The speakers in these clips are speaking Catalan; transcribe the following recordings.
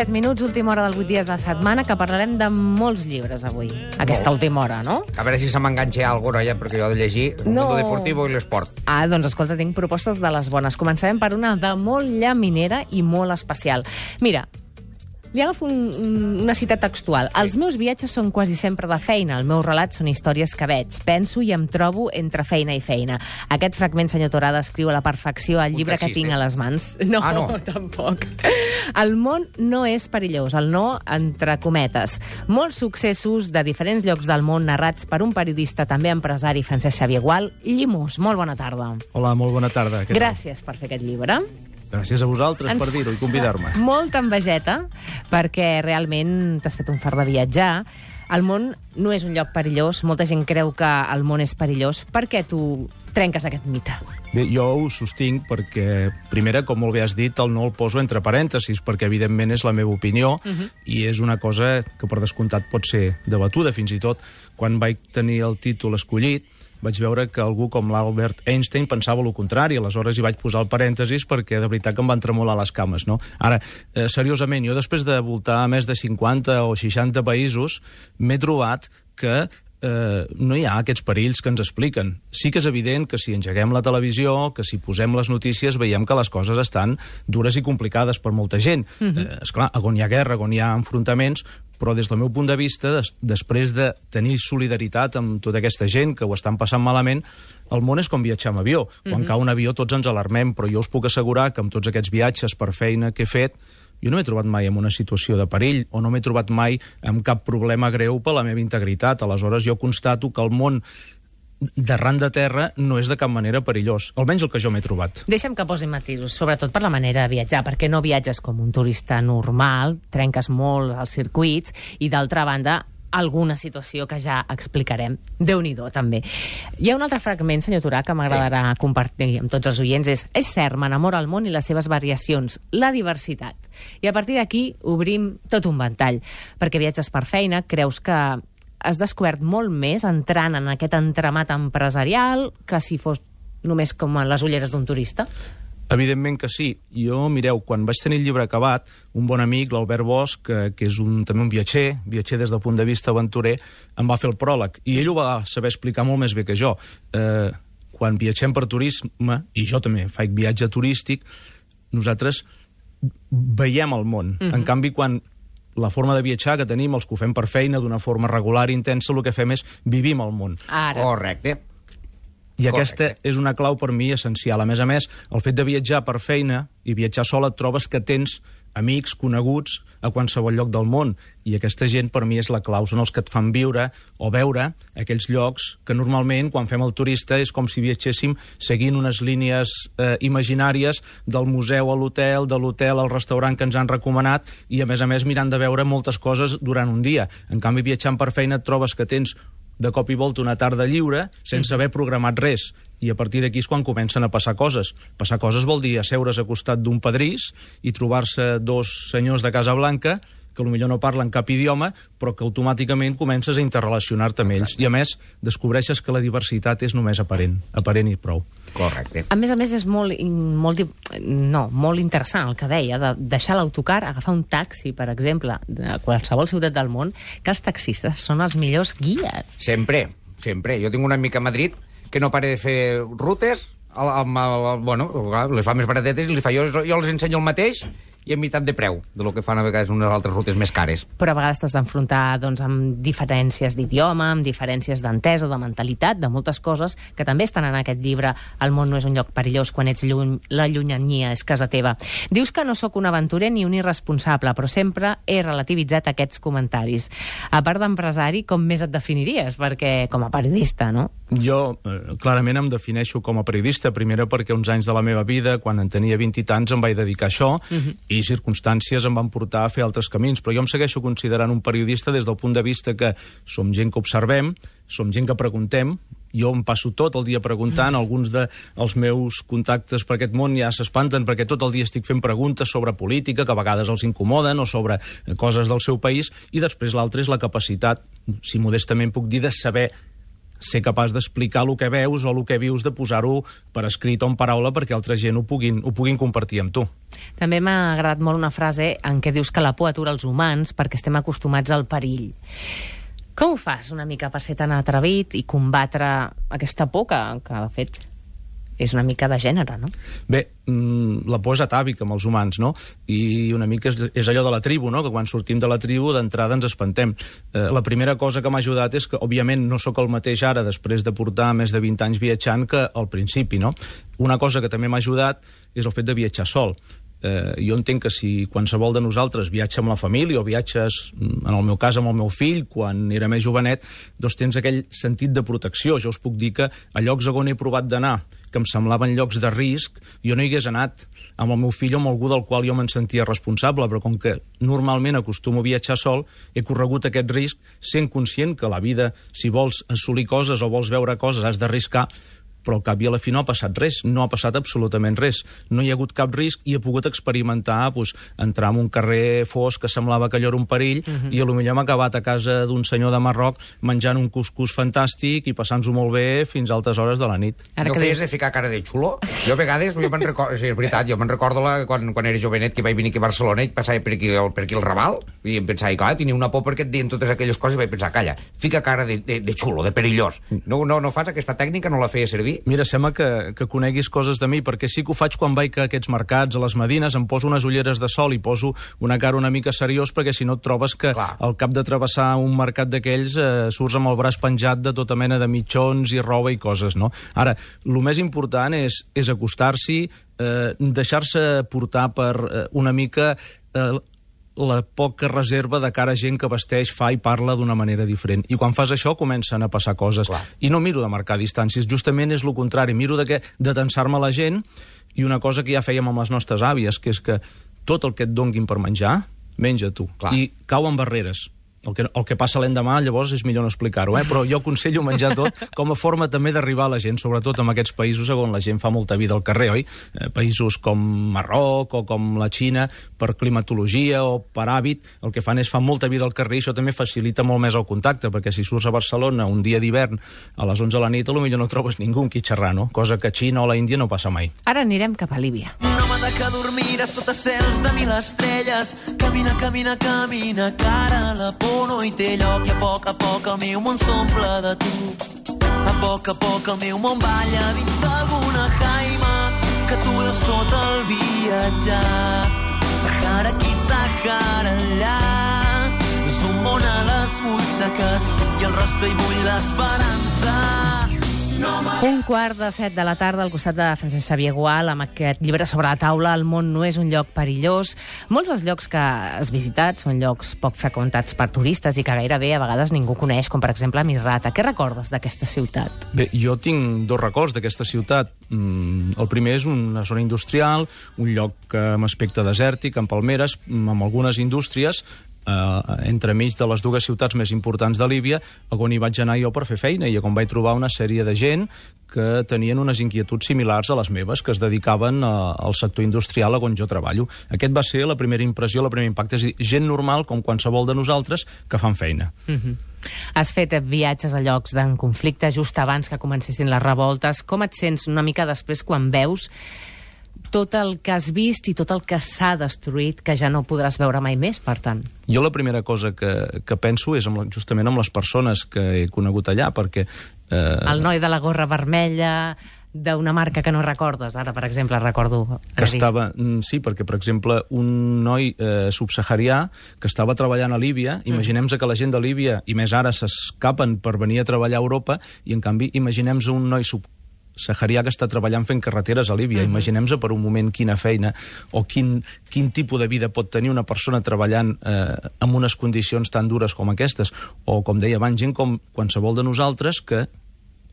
17 minuts, última hora del 8 dies de la setmana, que parlarem de molts llibres avui. Aquesta última hora, no? A veure si se m'enganxa alguna ja, perquè jo he de llegir el No. mundo deportivo i l'esport. Ah, doncs escolta, tinc propostes de les bones. Començarem per una de molt llaminera i molt especial. Mira, li agafo un, un, una cita textual. Els meus viatges són quasi sempre de feina. El meu relat són històries que veig. Penso i em trobo entre feina i feina. Aquest fragment, senyor Torà, descriu a la perfecció el Un llibre que tinc a les mans. No, Ah, no. tampoc. El món no és perillós, el no entre cometes. Molts successos de diferents llocs del món narrats per un periodista, també empresari, Francesc Xavier Gual. Llimós, molt bona tarda. Hola, molt bona tarda. Gràcies per fer aquest llibre. Gràcies a vosaltres per dir-ho i convidar-me. Molta envejeta, perquè realment t'has fet un fart de viatjar. El món no és un lloc perillós. Molta gent creu que el món és perillós. Per què tu trenques aquest mite? Bé, jo ho sostinc perquè, primera, com molt bé has dit, el no el poso entre parèntesis, perquè evidentment és la meva opinió uh -huh. i és una cosa que per descomptat pot ser debatuda. Fins i tot, quan vaig tenir el títol escollit, vaig veure que algú com l'Albert Einstein pensava el contrari, aleshores hi vaig posar el parèntesis perquè de veritat que em van tremolar les cames, no? Ara, eh, seriosament, jo després de voltar a més de 50 o 60 països, m'he trobat que eh, no hi ha aquests perills que ens expliquen. Sí que és evident que si engeguem la televisió, que si posem les notícies, veiem que les coses estan dures i complicades per molta gent. Uh -huh. eh, esclar, on hi ha guerra, on hi ha enfrontaments, però des del meu punt de vista, des, després de tenir solidaritat amb tota aquesta gent que ho estan passant malament, el món és com viatjar amb avió. Quan uh -huh. cau un avió tots ens alarmem, però jo us puc assegurar que amb tots aquests viatges per feina que he fet, jo no m'he trobat mai en una situació de perill o no m'he trobat mai amb cap problema greu per la meva integritat. Aleshores, jo constato que el món d'arran de terra no és de cap manera perillós, almenys el que jo m'he trobat. Deixa'm que posi matisos, sobretot per la manera de viatjar, perquè no viatges com un turista normal, trenques molt els circuits, i d'altra banda, alguna situació que ja explicarem. déu nhi també. Hi ha un altre fragment, senyor Turà, que m'agradarà compartir amb tots els oients. És, és cert, m'enamora el món i les seves variacions, la diversitat. I a partir d'aquí obrim tot un ventall, perquè viatges per feina, creus que has descobert molt més entrant en aquest entremat empresarial que si fos només com a les ulleres d'un turista? Evidentment que sí. Jo, mireu, quan vaig tenir el llibre acabat, un bon amic, l'Albert Bosch, que, que és un, també un viatger, viatger des del punt de vista aventurer, em va fer el pròleg. I ell ho va saber explicar molt més bé que jo. Eh, quan viatgem per turisme, i jo també faig viatge turístic, nosaltres veiem el món. Mm -hmm. En canvi, quan la forma de viatjar que tenim, els que ho fem per feina, d'una forma regular i intensa, el que fem és vivim el món. Ara. Correcte. I Correcte. aquesta és una clau per mi essencial. A més a més, el fet de viatjar per feina i viatjar sola et trobes que tens amics, coneguts a qualsevol lloc del món. I aquesta gent, per mi, és la clau. Són els que et fan viure o veure aquells llocs que normalment, quan fem el turista, és com si viatgéssim seguint unes línies eh, imaginàries del museu a l'hotel, de l'hotel al restaurant que ens han recomanat i, a més a més, mirant de veure moltes coses durant un dia. En canvi, viatjant per feina et trobes que tens de cop i volta una tarda lliure sense haver programat res. I a partir d'aquí és quan comencen a passar coses. Passar coses vol dir asseure's a costat d'un pedrís i trobar-se dos senyors de Casa Blanca que potser no parlen cap idioma, però que automàticament comences a interrelacionar-te amb ells. I, a més, descobreixes que la diversitat és només aparent, aparent i prou. Correcte. A més a més, és molt, molt, no, molt interessant el que deia, de deixar l'autocar, agafar un taxi, per exemple, de qualsevol ciutat del món, que els taxistes són els millors guies. Sempre, sempre. Jo tinc un amic a Madrid que no para de fer rutes, amb, el, bueno, les fa més baratetes i li fa, jo, jo els ensenyo el mateix i a meitat de preu de lo que fan a vegades unes altres rutes més cares. Però a vegades t'has d'enfrontar doncs, amb diferències d'idioma, amb diferències d'entesa, de mentalitat, de moltes coses que també estan en aquest llibre El món no és un lloc perillós quan ets lluny, la llunyania és casa teva. Dius que no sóc un aventurer ni un irresponsable, però sempre he relativitzat aquests comentaris. A part d'empresari, com més et definiries? Perquè com a periodista, no? Jo, eh, clarament, em defineixo com a periodista, primera perquè uns anys de la meva vida, quan en tenia 20 i tants, em vaig dedicar a això, uh -huh. i circumstàncies em van portar a fer altres camins, però jo em segueixo considerant un periodista des del punt de vista que som gent que observem, som gent que preguntem, jo em passo tot el dia preguntant, alguns dels meus contactes per aquest món ja s'espanten perquè tot el dia estic fent preguntes sobre política que a vegades els incomoden o sobre coses del seu país i després l'altre és la capacitat, si modestament puc dir, de saber ser capaç d'explicar el que veus o el que vius, de posar-ho per escrit o en paraula perquè altra gent ho puguin, ho puguin compartir amb tu. També m'ha agradat molt una frase en què dius que la por atura els humans perquè estem acostumats al perill. Com ho fas una mica per ser tan atrevit i combatre aquesta por que, que de fet, és una mica de gènere, no? Bé, mm, la por és atàvica amb els humans, no? I una mica és, és allò de la tribu, no? Que quan sortim de la tribu, d'entrada ens espantem. Eh, la primera cosa que m'ha ajudat és que, òbviament, no sóc el mateix ara, després de portar més de 20 anys viatjant, que al principi, no? Una cosa que també m'ha ajudat és el fet de viatjar sol eh, jo entenc que si qualsevol de nosaltres viatja amb la família o viatges, mm, en el meu cas, amb el meu fill, quan era més jovenet, doncs tens aquell sentit de protecció. Jo us puc dir que a llocs on he provat d'anar, que em semblaven llocs de risc, jo no hi hagués anat amb el meu fill o amb algú del qual jo me'n sentia responsable, però com que normalment acostumo a viatjar sol, he corregut aquest risc sent conscient que la vida, si vols assolir coses o vols veure coses, has d'arriscar, però al cap i a la fi no ha passat res, no ha passat absolutament res. No hi ha hagut cap risc i he pogut experimentar pues, entrar en un carrer fosc que semblava que allò era un perill uh -huh. i a lo millor hem acabat a casa d'un senyor de Marroc menjant un cuscús fantàstic i passant-s'ho molt bé fins a altes hores de la nit. Ara no que feies de ficar cara de xulo? Jo a vegades, jo me'n recordo, sí, és veritat, jo me'n recordo la, quan, quan era jovenet que vaig venir aquí a Barcelona i passava per aquí, el, per aquí el Raval i em pensava, que tenia una por perquè et deien totes aquelles coses i vaig pensar, calla, fica cara de, de, de xulo, de perillós. No, no, no fas aquesta tècnica, no la feia servir? Mira, sembla que, que coneguis coses de mi, perquè sí que ho faig quan vaig a aquests mercats, a les Medines, em poso unes ulleres de sol i poso una cara una mica seriós, perquè si no et trobes que Clar. al cap de travessar un mercat d'aquells eh, surts amb el braç penjat de tota mena de mitjons i roba i coses, no? Ara, el més important és, és acostar-s'hi, eh, deixar-se portar per eh, una mica eh, la poca reserva de cara a gent que vesteix, fa i parla d'una manera diferent. I quan fas això comencen a passar coses. Clar. I no miro de marcar distàncies, justament és el contrari. Miro de, que, de tensar-me la gent i una cosa que ja fèiem amb les nostres àvies, que és que tot el que et donguin per menjar, menja tu. Clar. I cauen barreres el que, el que passa l'endemà, llavors és millor no explicar-ho, eh? però jo aconsello menjar tot com a forma també d'arribar a la gent, sobretot en aquests països on la gent fa molta vida al carrer, oi? Eh, països com Marroc o com la Xina, per climatologia o per hàbit, el que fan és fa molta vida al carrer i això també facilita molt més el contacte, perquè si surts a Barcelona un dia d'hivern a les 11 de la nit, potser no trobes ningú amb qui xerrar, no? Cosa que a Xina o a la Índia no passa mai. Ara anirem cap a Líbia. No m'ha de dormir sota cels de mil estrelles, camina, camina, camina, cara a la por no hi té lloc i a poc a poc el meu món s'omple de tu. A poc a poc el meu món balla dins d'alguna caima que tu deus tot el viatjar. Sahara aquí, Sahara allà. És un món a les butxaques i el rostre hi bull l'esperança. Un quart de set de la tarda al costat de Francesc Xavier Gual amb aquest llibre sobre la taula El món no és un lloc perillós. Molts dels llocs que has visitat són llocs poc freqüentats per turistes i que gairebé a vegades ningú coneix, com per exemple Misrata. Què recordes d'aquesta ciutat? Bé, jo tinc dos records d'aquesta ciutat. Mm, el primer és una zona industrial, un lloc amb aspecte desèrtic, amb palmeres, amb algunes indústries, eh, entremig de les dues ciutats més importants de Líbia, on hi vaig anar jo per fer feina i on vaig trobar una sèrie de gent que tenien unes inquietuds similars a les meves, que es dedicaven a, eh, al sector industrial on jo treballo. Aquest va ser la primera impressió, el primer impacte. És dir, gent normal, com qualsevol de nosaltres, que fan feina. Mm -hmm. Has fet viatges a llocs d'en conflicte just abans que comencessin les revoltes. Com et sents una mica després quan veus tot el que has vist i tot el que s'ha destruït que ja no podràs veure mai més, per tant? Jo la primera cosa que, que penso és amb, justament amb les persones que he conegut allà, perquè... Eh... El noi de la gorra vermella d'una marca que no recordes. Ara, per exemple, recordo... Que estava, mm, sí, perquè, per exemple, un noi eh, subsaharià que estava treballant a Líbia, mm. imaginem-nos que la gent de Líbia, i més ara, s'escapen per venir a treballar a Europa, i en canvi, imaginem-nos un noi sub saharià que està treballant fent carreteres a Líbia. Uh -huh. Imaginem-se per un moment quina feina o quin, quin tipus de vida pot tenir una persona treballant eh, en unes condicions tan dures com aquestes. O, com deia abans, gent com qualsevol de nosaltres que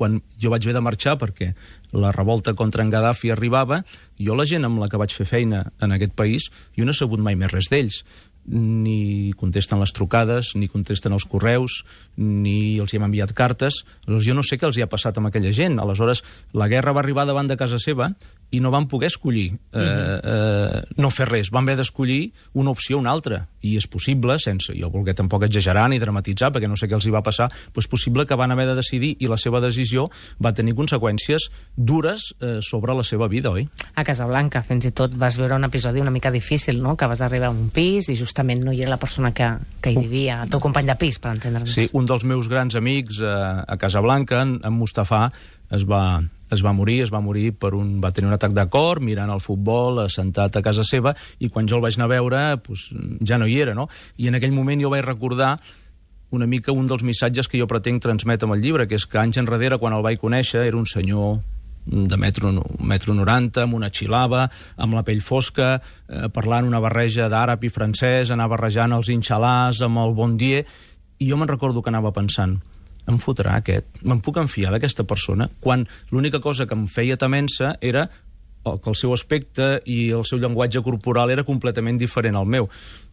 quan jo vaig haver de marxar perquè la revolta contra en Gaddafi arribava, jo la gent amb la que vaig fer feina en aquest país, jo no he sabut mai més res d'ells ni contesten les trucades, ni contesten els correus, ni els hi hem enviat cartes. Aleshores, jo no sé què els hi ha passat amb aquella gent. Aleshores, la guerra va arribar davant de casa seva i no van poder escollir eh, eh, no fer res. Van haver d'escollir una opció o una altra. I és possible, sense jo voler tampoc exagerar ni dramatitzar, perquè no sé què els hi va passar, però és possible que van haver de decidir i la seva decisió va tenir conseqüències dures eh, sobre la seva vida, oi? A Casablanca, fins i tot, vas veure un episodi una mica difícil, no?, que vas arribar a un pis i justament no hi era la persona que, que hi vivia, el teu company de pis, per entendre'ns. Sí, un dels meus grans amics eh, a Casablanca, en, en Mustafà, es va, es va morir, es va morir per un... va tenir un atac de cor, mirant el futbol, assentat a casa seva, i quan jo el vaig anar a veure, pues, ja no hi era, no? I en aquell moment jo vaig recordar una mica un dels missatges que jo pretenc transmetre amb el llibre, que és que anys enrere, quan el vaig conèixer, era un senyor de metro, metro 90, amb una xilava, amb la pell fosca, eh, parlant una barreja d'àrab i francès, anar barrejant els inxalars amb el bon dia, i jo me'n recordo que anava pensant, em fotrà aquest? Me'n puc enfiar d'aquesta persona? Quan l'única cosa que em feia temença era que el seu aspecte i el seu llenguatge corporal era completament diferent al meu.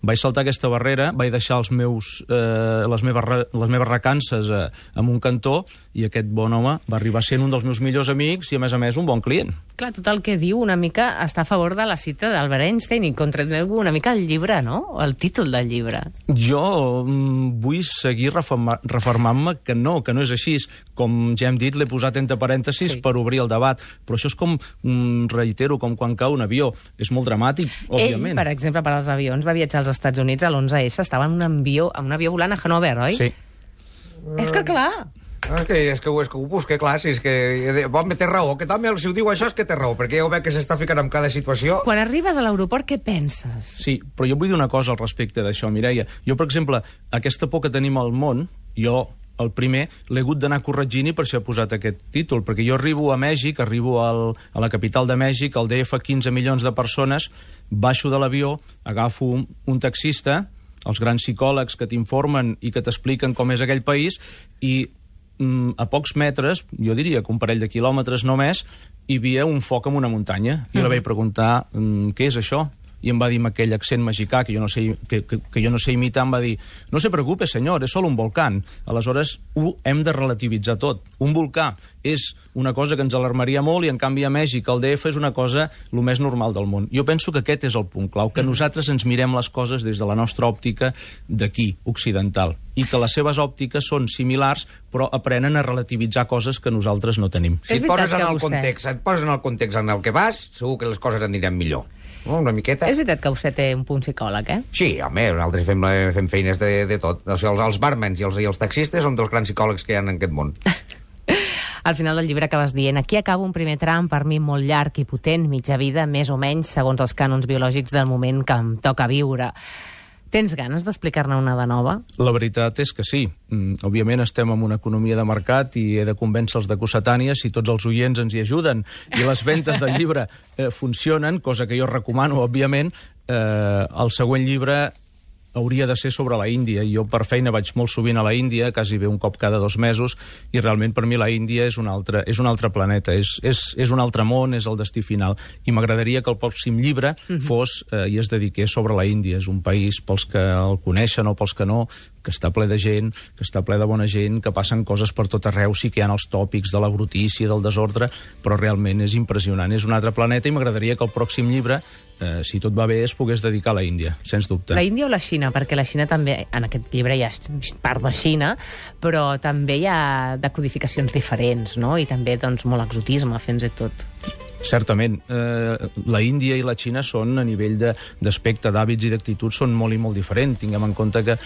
Vaig saltar aquesta barrera, vaig deixar els meus, eh, les, meves, les meves recances eh, en un cantó i aquest bon home va arribar sent un dels meus millors amics i, a més a més, un bon client. Clar, tot el que diu una mica està a favor de la cita d'Albert Einstein i contradiu una mica el llibre, no? El títol del llibre. Jo mm, vull seguir reformant-me que no, que no és així. Com ja hem dit, l'he posat entre parèntesis sí. per obrir el debat, però això és com, mm, reitero, com quan cau un avió. És molt dramàtic, òbviament. Ell, per exemple, per als avions, va viatjar als Estats Units a l'11S, estava en un avió, en un avió volant a Hanover, oi? Sí. És que clar... És que, és que, és que ho busque, clar, si és que... Bon, té raó, que també si ho diu això és que té raó, perquè jo veig que s'està ficant en cada situació... Quan arribes a l'aeroport, què penses? Sí, però jo vull dir una cosa al respecte d'això, Mireia. Jo, per exemple, aquesta por que tenim al món, jo el primer l'he hagut d'anar corregint i per això he posat aquest títol, perquè jo arribo a Mèxic, arribo al, a la capital de Mèxic, al DF 15 milions de persones, baixo de l'avió, agafo un, un taxista, els grans psicòlegs que t'informen i que t'expliquen com és aquell país, i mm, a pocs metres, jo diria que un parell de quilòmetres només, hi havia un foc en una muntanya. I mm. la vaig preguntar, mm, què és això? I em va dir amb aquell accent mexicà que jo no sé, que, que, que jo no sé imitar, em va dir no se preocupe, senyor, és sol un volcán. Aleshores, ho hem de relativitzar tot. Un volcà és una cosa que ens alarmaria molt i, en canvi, a Mèxic, el DF és una cosa el més normal del món. Jo penso que aquest és el punt clau, que nosaltres ens mirem les coses des de la nostra òptica d'aquí, occidental, i que les seves òptiques són similars, però aprenen a relativitzar coses que nosaltres no tenim. Si et poses en el context, et poses en el context en el que vas, segur que les coses aniran millor? Una miqueta. És veritat que vostè té un punt psicòleg, eh? Sí, home, nosaltres fem, fem feines de, de tot. O sigui, els, els barmans i els, i els taxistes són dels grans psicòlegs que hi ha en aquest món. Al final del llibre acabes dient aquí acaba un primer tram per mi molt llarg i potent, mitja vida, més o menys, segons els cànons biològics del moment que em toca viure. Tens ganes d'explicar-ne una de nova? La veritat és que sí. Mm, òbviament estem en una economia de mercat i he de convèncer els de Cossetània si tots els oients ens hi ajuden i les ventes del llibre eh, funcionen, cosa que jo recomano, òbviament, eh, el següent llibre hauria de ser sobre la Índia. Jo per feina vaig molt sovint a la Índia, quasi bé un cop cada dos mesos, i realment per mi la Índia és un altre, és un altre planeta, és, és, és un altre món, és el destí final. I m'agradaria que el pròxim llibre uh mhm. -huh. fos eh, i es dediqués sobre la Índia. És un país pels que el coneixen o pels que no, que està ple de gent, que està ple de bona gent, que passen coses per tot arreu, sí que hi ha els tòpics de la brutícia, del desordre, però realment és impressionant. És un altre planeta i m'agradaria que el pròxim llibre eh, si tot va bé, es pogués dedicar a la Índia, sens dubte. La Índia o la Xina? Perquè la Xina també, en aquest llibre hi ha part de Xina, però també hi ha decodificacions diferents, no? I també, doncs, molt exotisme, fins i tot. Certament. Eh, la Índia i la Xina són, a nivell d'aspecte, d'hàbits i d'actituds, són molt i molt diferents. Tinguem en compte que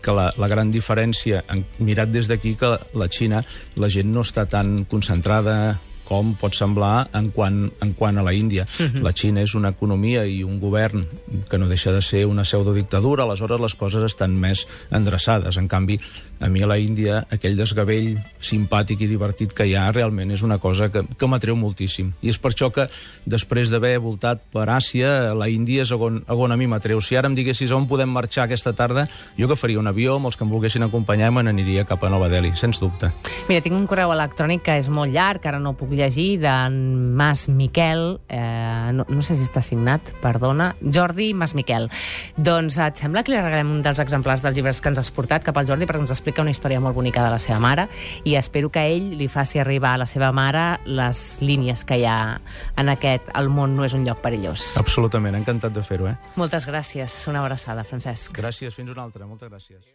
que la, la gran diferència, mirat des d'aquí, que la Xina, la gent no està tan concentrada com pot semblar en quant, en quant a la Índia. Uh mhm. -huh. La Xina és una economia i un govern que no deixa de ser una pseudodictadura, aleshores les coses estan més endreçades. En canvi, a mi a la Índia aquell desgavell simpàtic i divertit que hi ha realment és una cosa que, que m'atreu moltíssim. I és per això que, després d'haver voltat per Àsia, la Índia és on, on a mi m'atreu. Si ara em diguessis on podem marxar aquesta tarda, jo que faria un avió, amb els que em volguessin acompanyar, me n'aniria cap a Nova Delhi, sens dubte. Mira, tinc un correu electrònic que és molt llarg, ara no puc llegir d'en Mas Miquel, eh, no, no sé si està signat, perdona, Jordi Mas Miquel. Doncs et sembla que li regalem un dels exemplars dels llibres que ens has portat cap al Jordi perquè ens explica una història molt bonica de la seva mare i espero que ell li faci arribar a la seva mare les línies que hi ha en aquest El món no és un lloc perillós. Absolutament, encantat de fer-ho, eh? Moltes gràcies. Una abraçada, Francesc. Gràcies, fins una altra, moltes gràcies.